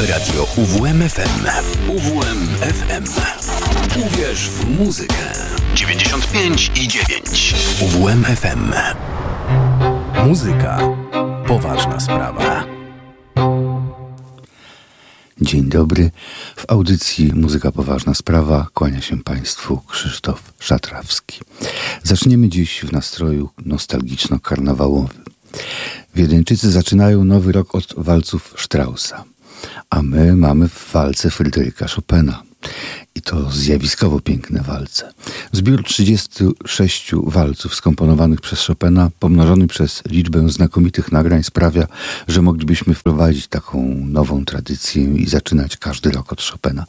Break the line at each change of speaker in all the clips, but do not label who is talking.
Radio UWMFM. UWMFM. Uwierz w muzykę. 95 i 9. UWMFM. Muzyka. Poważna sprawa.
Dzień dobry. W audycji Muzyka Poważna Sprawa kłania się Państwu Krzysztof Szatrawski. Zaczniemy dziś w nastroju nostalgiczno-karnawałowym. Wiedeńczycy zaczynają nowy rok od walców Straussa, a my mamy w walce Fryderyka Chopina. I to zjawiskowo piękne walce. Zbiór 36 walców skomponowanych przez Chopina, pomnożony przez liczbę znakomitych nagrań, sprawia, że moglibyśmy wprowadzić taką nową tradycję i zaczynać każdy rok od Chopina.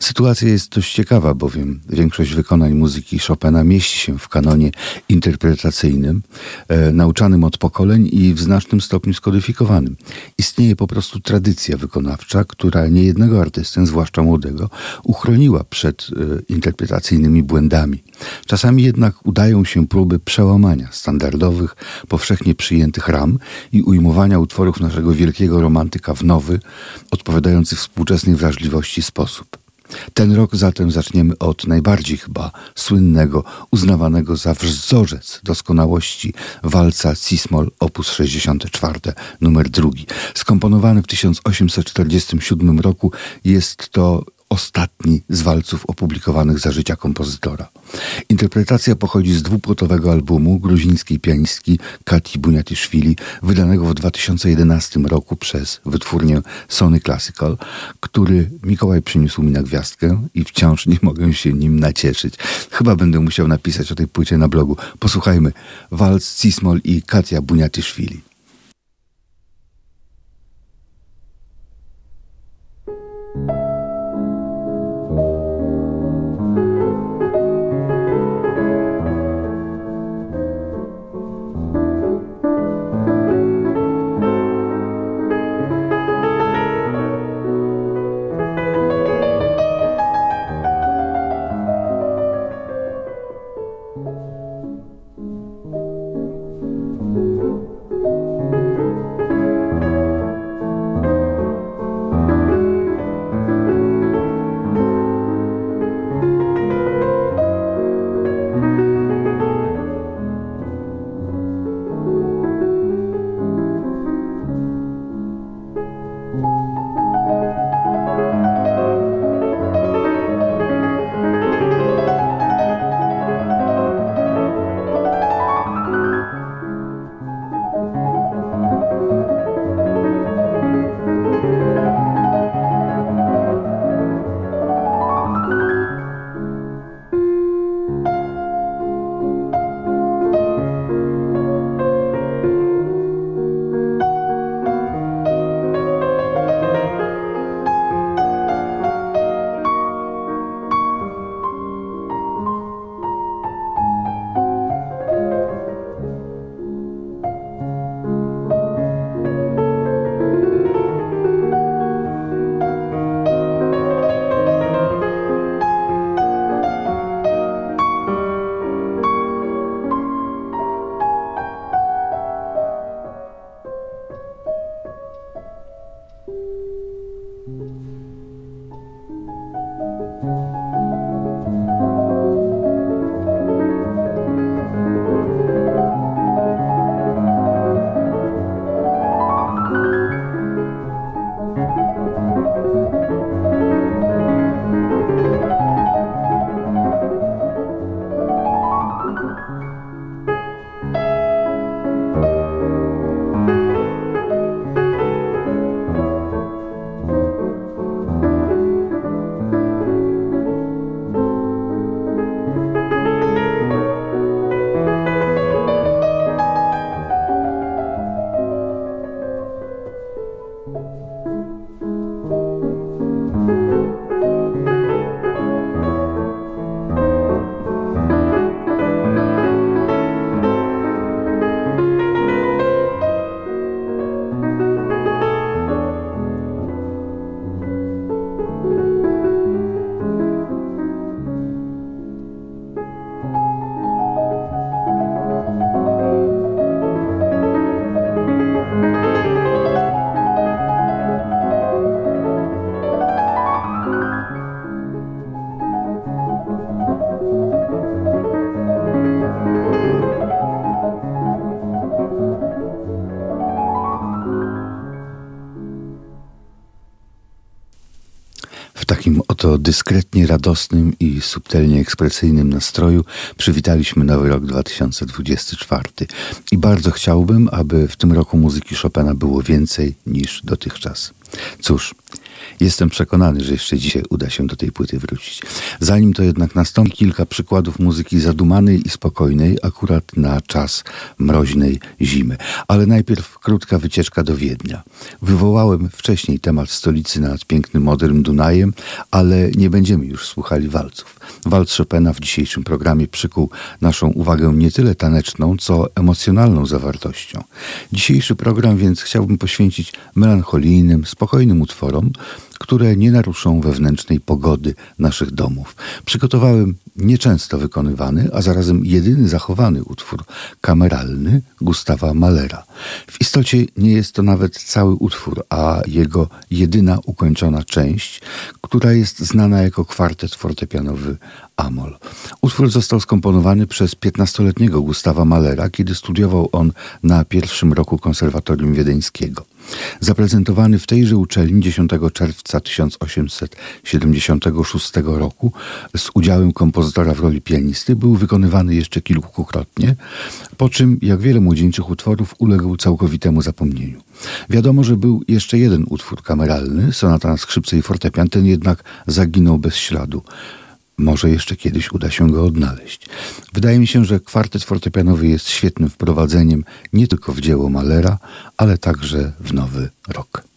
Sytuacja jest dość ciekawa, bowiem większość wykonań muzyki Chopina mieści się w kanonie interpretacyjnym, e, nauczanym od pokoleń i w znacznym stopniu skodyfikowanym. Istnieje po prostu tradycja wykonawcza, która niejednego artystę, zwłaszcza młodego, uchroniła przed e, interpretacyjnymi błędami. Czasami jednak udają się próby przełamania standardowych, powszechnie przyjętych ram i ujmowania utworów naszego wielkiego romantyka w nowy, odpowiadający współczesnej wrażliwości sposób. Ten rok zatem zaczniemy od najbardziej chyba słynnego, uznawanego za wzorzec doskonałości walca Cismol op. 64 numer drugi. Skomponowany w 1847 roku jest to ostatni z walców opublikowanych za życia kompozytora. Interpretacja pochodzi z dwupłotowego albumu gruzińskiej pianistki Kati Buniatyszwili, wydanego w 2011 roku przez wytwórnię Sony Classical, który Mikołaj przyniósł mi na gwiazdkę i wciąż nie mogę się nim nacieszyć. Chyba będę musiał napisać o tej płycie na blogu. Posłuchajmy. Walc Cismol i Katia Buniatyszwili. Oto dyskretnie radosnym i subtelnie ekspresyjnym nastroju przywitaliśmy nowy rok 2024. I bardzo chciałbym, aby w tym roku muzyki Chopina było więcej niż dotychczas. Cóż, Jestem przekonany, że jeszcze dzisiaj uda się do tej płyty wrócić. Zanim to jednak nastąpi, kilka przykładów muzyki zadumanej i spokojnej, akurat na czas mroźnej zimy. Ale najpierw krótka wycieczka do Wiednia. Wywołałem wcześniej temat stolicy nad pięknym modernym Dunajem, ale nie będziemy już słuchali walców. Walc Chopina w dzisiejszym programie przykuł naszą uwagę nie tyle taneczną, co emocjonalną zawartością. Dzisiejszy program więc chciałbym poświęcić melancholijnym, spokojnym utworom, które nie naruszą wewnętrznej pogody naszych domów. Przygotowałem nieczęsto wykonywany, a zarazem jedyny zachowany utwór kameralny Gustawa Malera. W istocie nie jest to nawet cały utwór, a jego jedyna ukończona część, która jest znana jako kwartet fortepianowy Amol. Utwór został skomponowany przez 15-letniego Gustawa Malera, kiedy studiował on na pierwszym roku Konserwatorium Wiedeńskiego. Zaprezentowany w tejże uczelni 10 czerwca 1876 roku z udziałem kompozytora w roli pianisty był wykonywany jeszcze kilkukrotnie, po czym, jak wiele młodzieńczych utworów, uległ całkowitemu zapomnieniu. Wiadomo, że był jeszcze jeden utwór kameralny, sonata na skrzypce i fortepian, ten jednak zaginął bez śladu. Może jeszcze kiedyś uda się go odnaleźć. Wydaje mi się, że kwartet fortepianowy jest świetnym wprowadzeniem nie tylko w dzieło Malera, ale także w nowy rok.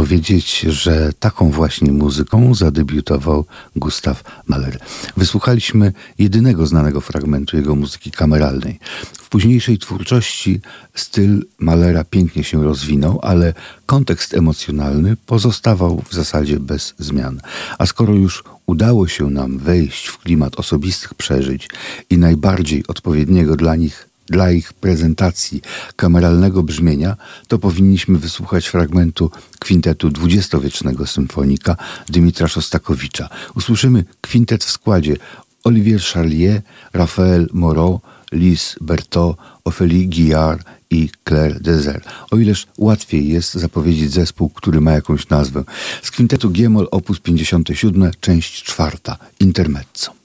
Powiedzieć, że taką właśnie muzyką zadebiutował Gustav Mahler. Wysłuchaliśmy jedynego znanego fragmentu jego muzyki kameralnej. W późniejszej twórczości styl Mahlera pięknie się rozwinął, ale kontekst emocjonalny pozostawał w zasadzie bez zmian. A skoro już udało się nam wejść w klimat osobistych przeżyć i najbardziej odpowiedniego dla nich dla ich prezentacji kameralnego brzmienia, to powinniśmy wysłuchać fragmentu kwintetu dwudziestowiecznego symfonika Dymitra Szostakowicza. Usłyszymy kwintet w składzie Olivier Charlier, Raphaël Moreau, Lise Berthaud, Ophélie Guillard i Claire Dezer. O ileż łatwiej jest zapowiedzieć zespół, który ma jakąś nazwę. Z kwintetu Giemol op. 57, część czwarta, Intermezzo.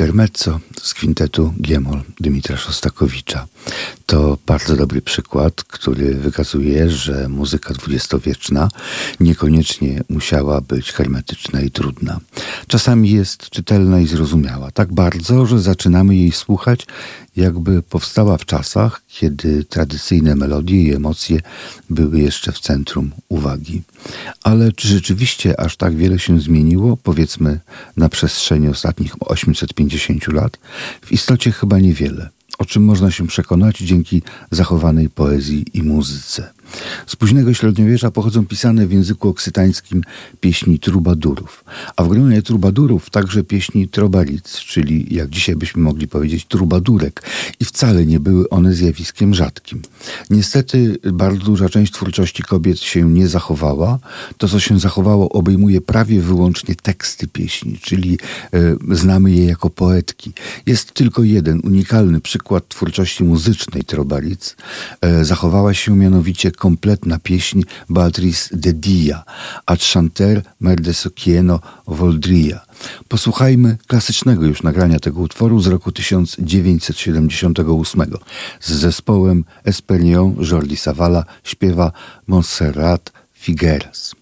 Intermezzo z kwintetu Giemol Dymitra Szostakowicza. To bardzo dobry przykład, który wykazuje, że muzyka dwudziestowieczna niekoniecznie musiała być hermetyczna i trudna. Czasami jest czytelna i zrozumiała, tak bardzo, że zaczynamy jej słuchać, jakby powstała w czasach, kiedy tradycyjne melodie i emocje były jeszcze w centrum uwagi. Ale czy rzeczywiście aż tak wiele się zmieniło, powiedzmy na przestrzeni ostatnich 850 lat? W istocie chyba niewiele o czym można się przekonać dzięki zachowanej poezji i muzyce. Z późnego średniowiecza pochodzą pisane w języku oksytańskim pieśni trubadurów, a w gronie trubadurów także pieśni trobaric, czyli jak dzisiaj byśmy mogli powiedzieć trubadurek i wcale nie były one zjawiskiem rzadkim. Niestety bardzo duża część twórczości kobiet się nie zachowała. To, co się zachowało, obejmuje prawie wyłącznie teksty pieśni, czyli e, znamy je jako poetki. Jest tylko jeden unikalny przykład twórczości muzycznej trobaric. E, zachowała się mianowicie kompletna pieśń Beatrice de Dia, ad chanter Merdesocieno Voldria. Posłuchajmy klasycznego już nagrania tego utworu z roku 1978. Z zespołem Esperion Jordi Savala śpiewa Montserrat Figueras.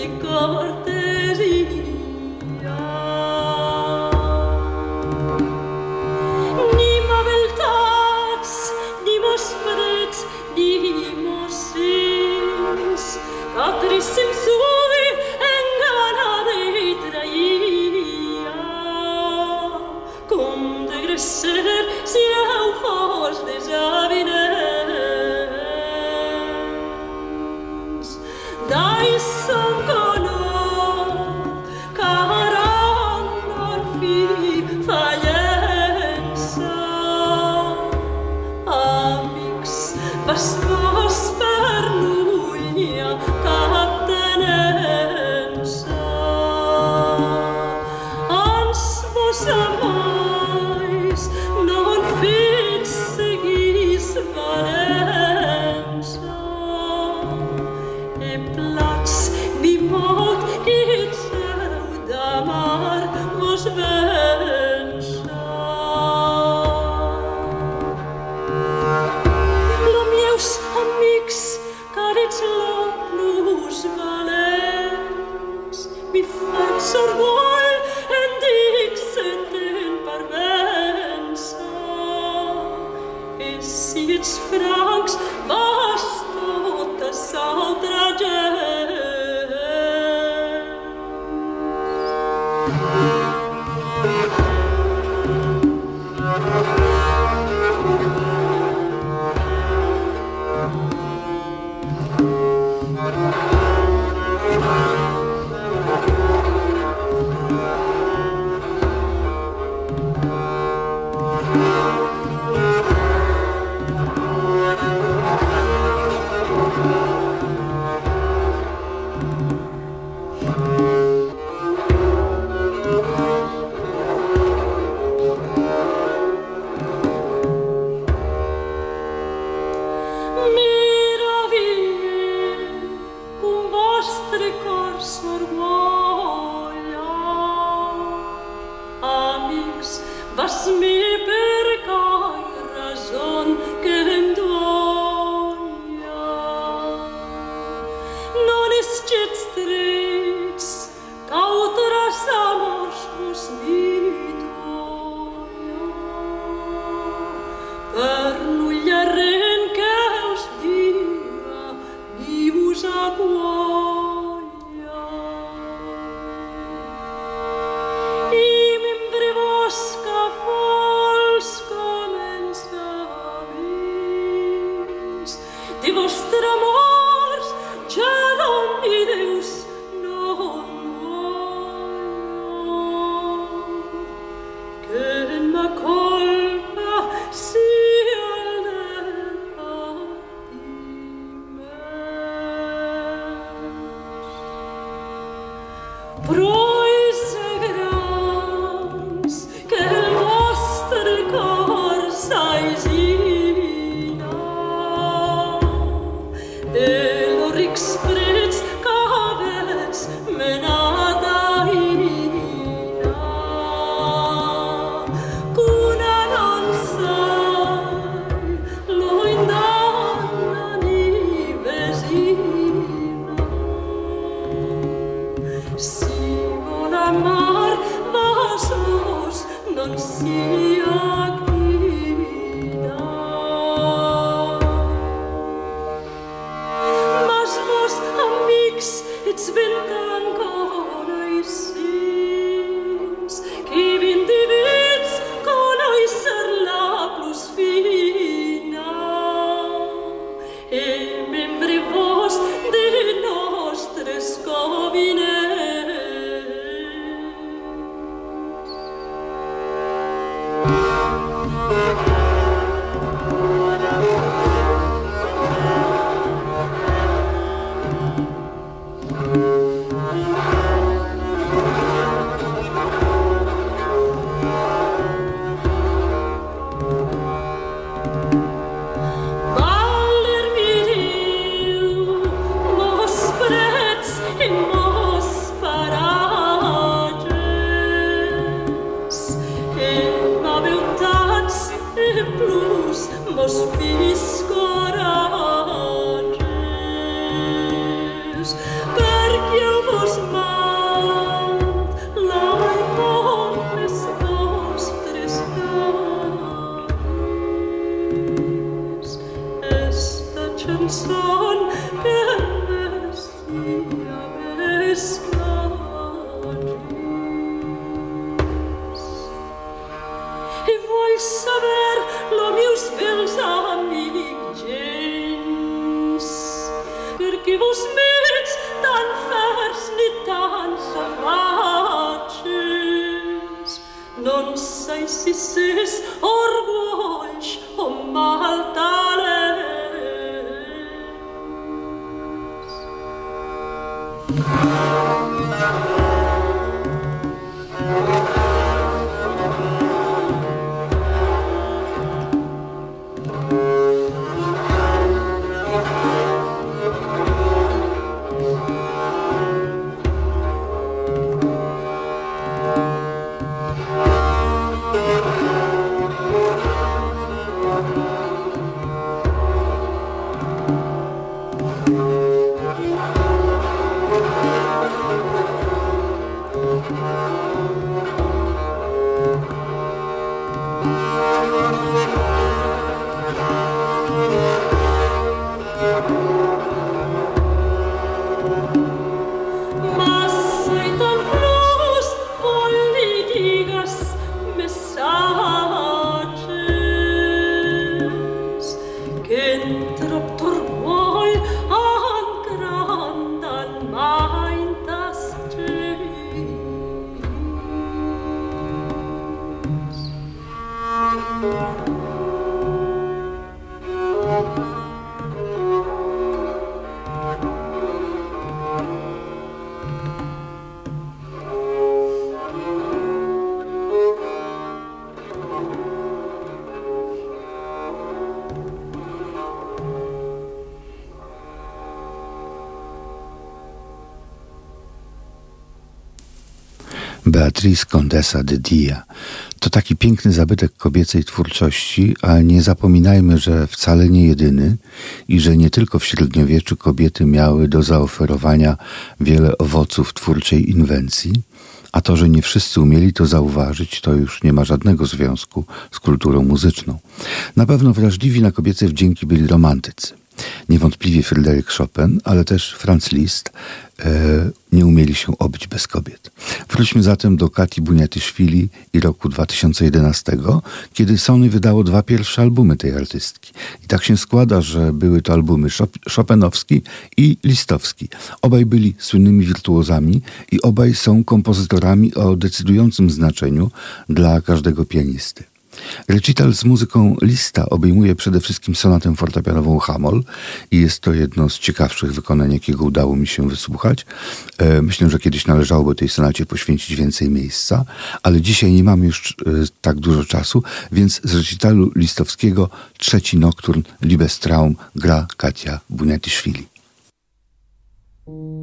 mi corte amar vos non siag Beatrice Condesa de Dia. To taki piękny zabytek kobiecej twórczości, ale nie zapominajmy, że wcale nie jedyny i że nie tylko w średniowieczu kobiety miały do zaoferowania wiele owoców twórczej inwencji,
A to, że nie wszyscy umieli to zauważyć, to już nie ma żadnego związku z kulturą muzyczną. Na pewno wrażliwi na kobiece wdzięki byli romantycy. Niewątpliwie Fryderyk Chopin, ale też Franz Liszt e, nie umieli się obyć bez kobiet. Wróćmy zatem do Kati Buniatyszwili i roku 2011, kiedy Sony wydało dwa pierwsze albumy tej artystki. I tak się składa, że były to albumy Chopinowski i Listowski. Obaj byli słynnymi wirtuozami i obaj są kompozytorami o decydującym znaczeniu dla każdego pianisty. Recital z muzyką Lista obejmuje przede wszystkim sonatę fortepianową Hamol i jest to jedno z ciekawszych wykonań, jakiego udało mi się wysłuchać. E, myślę, że kiedyś należałoby tej sonacie poświęcić więcej miejsca, ale dzisiaj nie mamy już e, tak dużo czasu, więc z recitalu listowskiego trzeci nokturn Liebestraum gra Katia Buniatyszwili. Na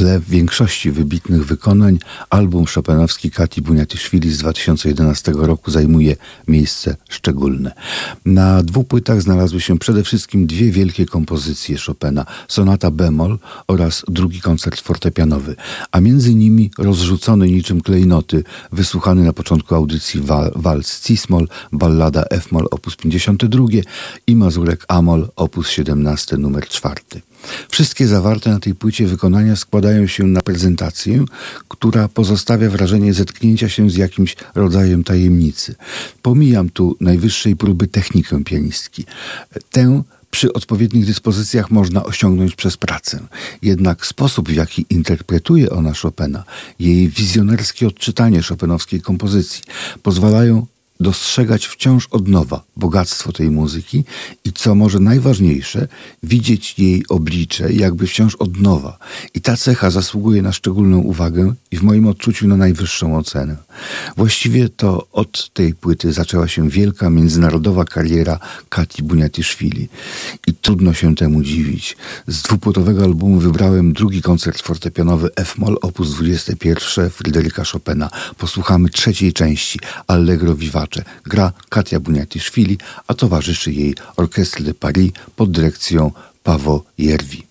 tle większości wybitnych wykonań album Chopinowski Kati Buniatyszwili z 2011 roku zajmuje miejsce szczególne. Na dwóch płytach znalazły się przede wszystkim dwie wielkie kompozycje Chopina, sonata bemol oraz drugi koncert fortepianowy, a między nimi rozrzucony niczym klejnoty, wysłuchany na początku audycji walc Cismol, ballada F-moll op. 52 i Mazurek Amol op. 17 numer 4. Wszystkie zawarte na tej płycie wykonania składają się na prezentację, która pozostawia wrażenie zetknięcia się z jakimś rodzajem tajemnicy. Pomijam tu najwyższej próby technikę pianistki. Tę przy odpowiednich dyspozycjach można osiągnąć przez pracę. Jednak sposób, w jaki interpretuje ona Chopina, jej wizjonerskie odczytanie chopinowskiej kompozycji pozwalają dostrzegać wciąż od nowa bogactwo tej muzyki i co może najważniejsze, widzieć jej oblicze jakby wciąż od nowa. I ta cecha zasługuje na szczególną uwagę i w moim odczuciu na najwyższą ocenę. Właściwie to od tej płyty zaczęła się wielka międzynarodowa kariera Kati Buniatyszwili i trudno się temu dziwić. Z dwupłytowego albumu wybrałem drugi koncert fortepianowy F-moll op. 21 Fryderyka Chopina. Posłuchamy trzeciej części Allegro Vivace. Gra Katia Buniatyszwili, a towarzyszy jej Orchestre de Paris pod dyrekcją Pawo Jerwi.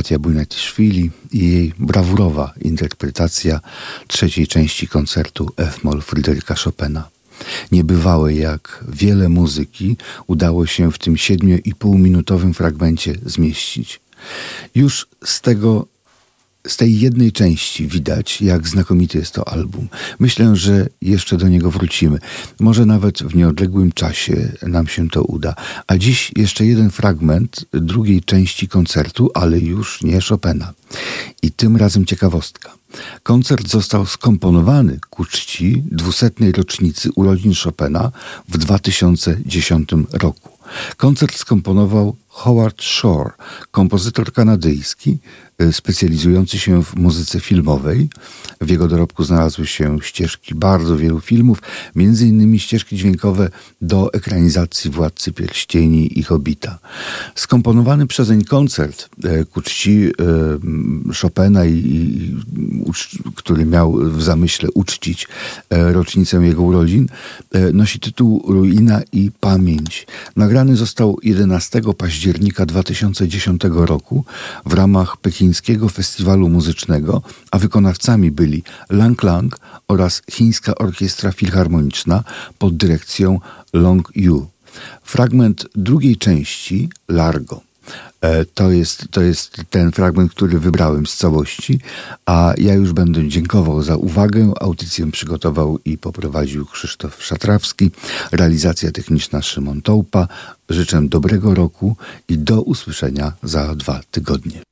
Katia Bujnatiszwili i jej brawurowa interpretacja trzeciej części koncertu F-moll Fryderyka Chopina. Niebywałe jak wiele muzyki udało się w tym siedmiu i pół minutowym fragmencie zmieścić. Już z tego z tej jednej części widać, jak znakomity jest to album. Myślę, że jeszcze do niego wrócimy. Może nawet w nieodległym czasie nam się to uda. A dziś jeszcze jeden fragment drugiej części koncertu, ale już nie Chopina. I tym razem ciekawostka. Koncert został skomponowany ku czci dwusetnej rocznicy urodzin Chopina w 2010 roku. Koncert skomponował Howard Shore, kompozytor kanadyjski, specjalizujący się w muzyce filmowej. W jego dorobku znalazły się ścieżki bardzo wielu filmów, między innymi ścieżki dźwiękowe do ekranizacji Władcy Pierścieni i Hobita. Skomponowany przezeń koncert e, ku czci e, Chopina, i, i, który miał w zamyśle uczcić rocznicę jego urodzin, nosi tytuł Ruina i Pamięć. Nagrany został 11 października października 2010 roku w ramach Pekińskiego Festiwalu Muzycznego, a wykonawcami byli Lang Lang oraz Chińska Orkiestra Filharmoniczna pod dyrekcją Long Yu. Fragment drugiej części Largo. E, to jest, to jest ten fragment, który wybrałem z całości, a ja już będę dziękował za uwagę. Audycję przygotował i poprowadził Krzysztof Szatrawski, realizacja techniczna Szymon Tołpa. Życzę dobrego roku i do usłyszenia za dwa tygodnie.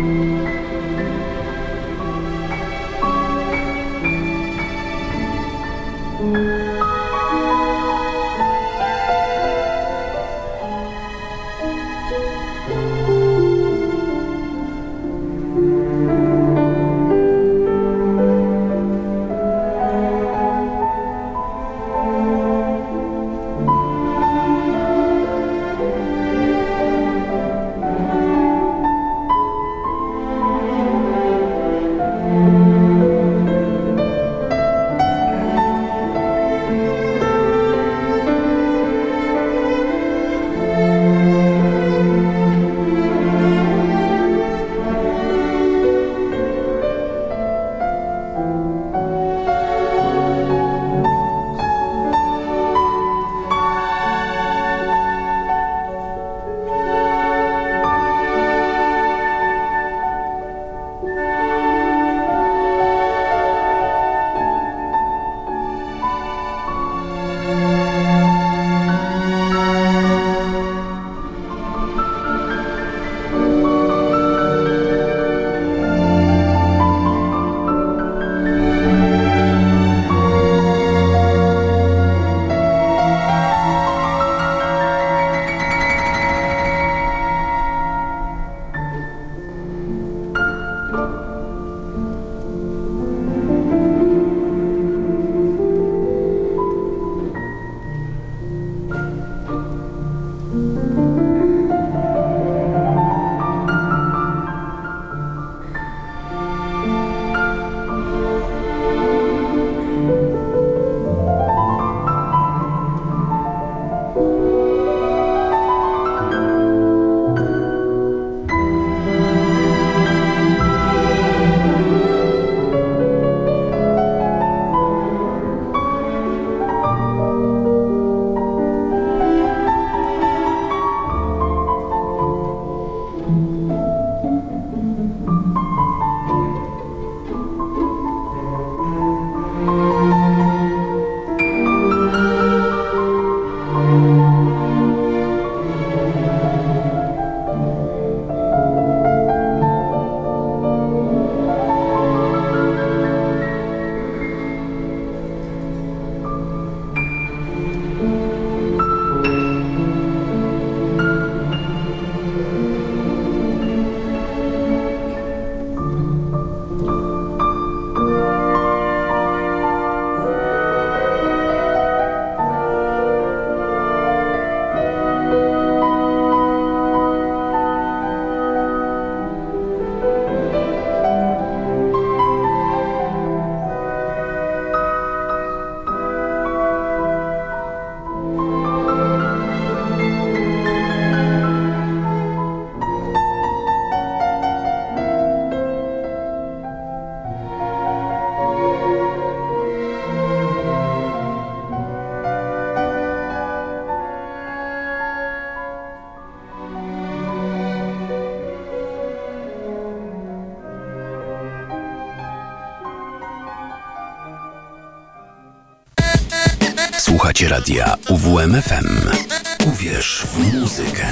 Música Słuchacie radia UWMFM. Uwierz w muzykę.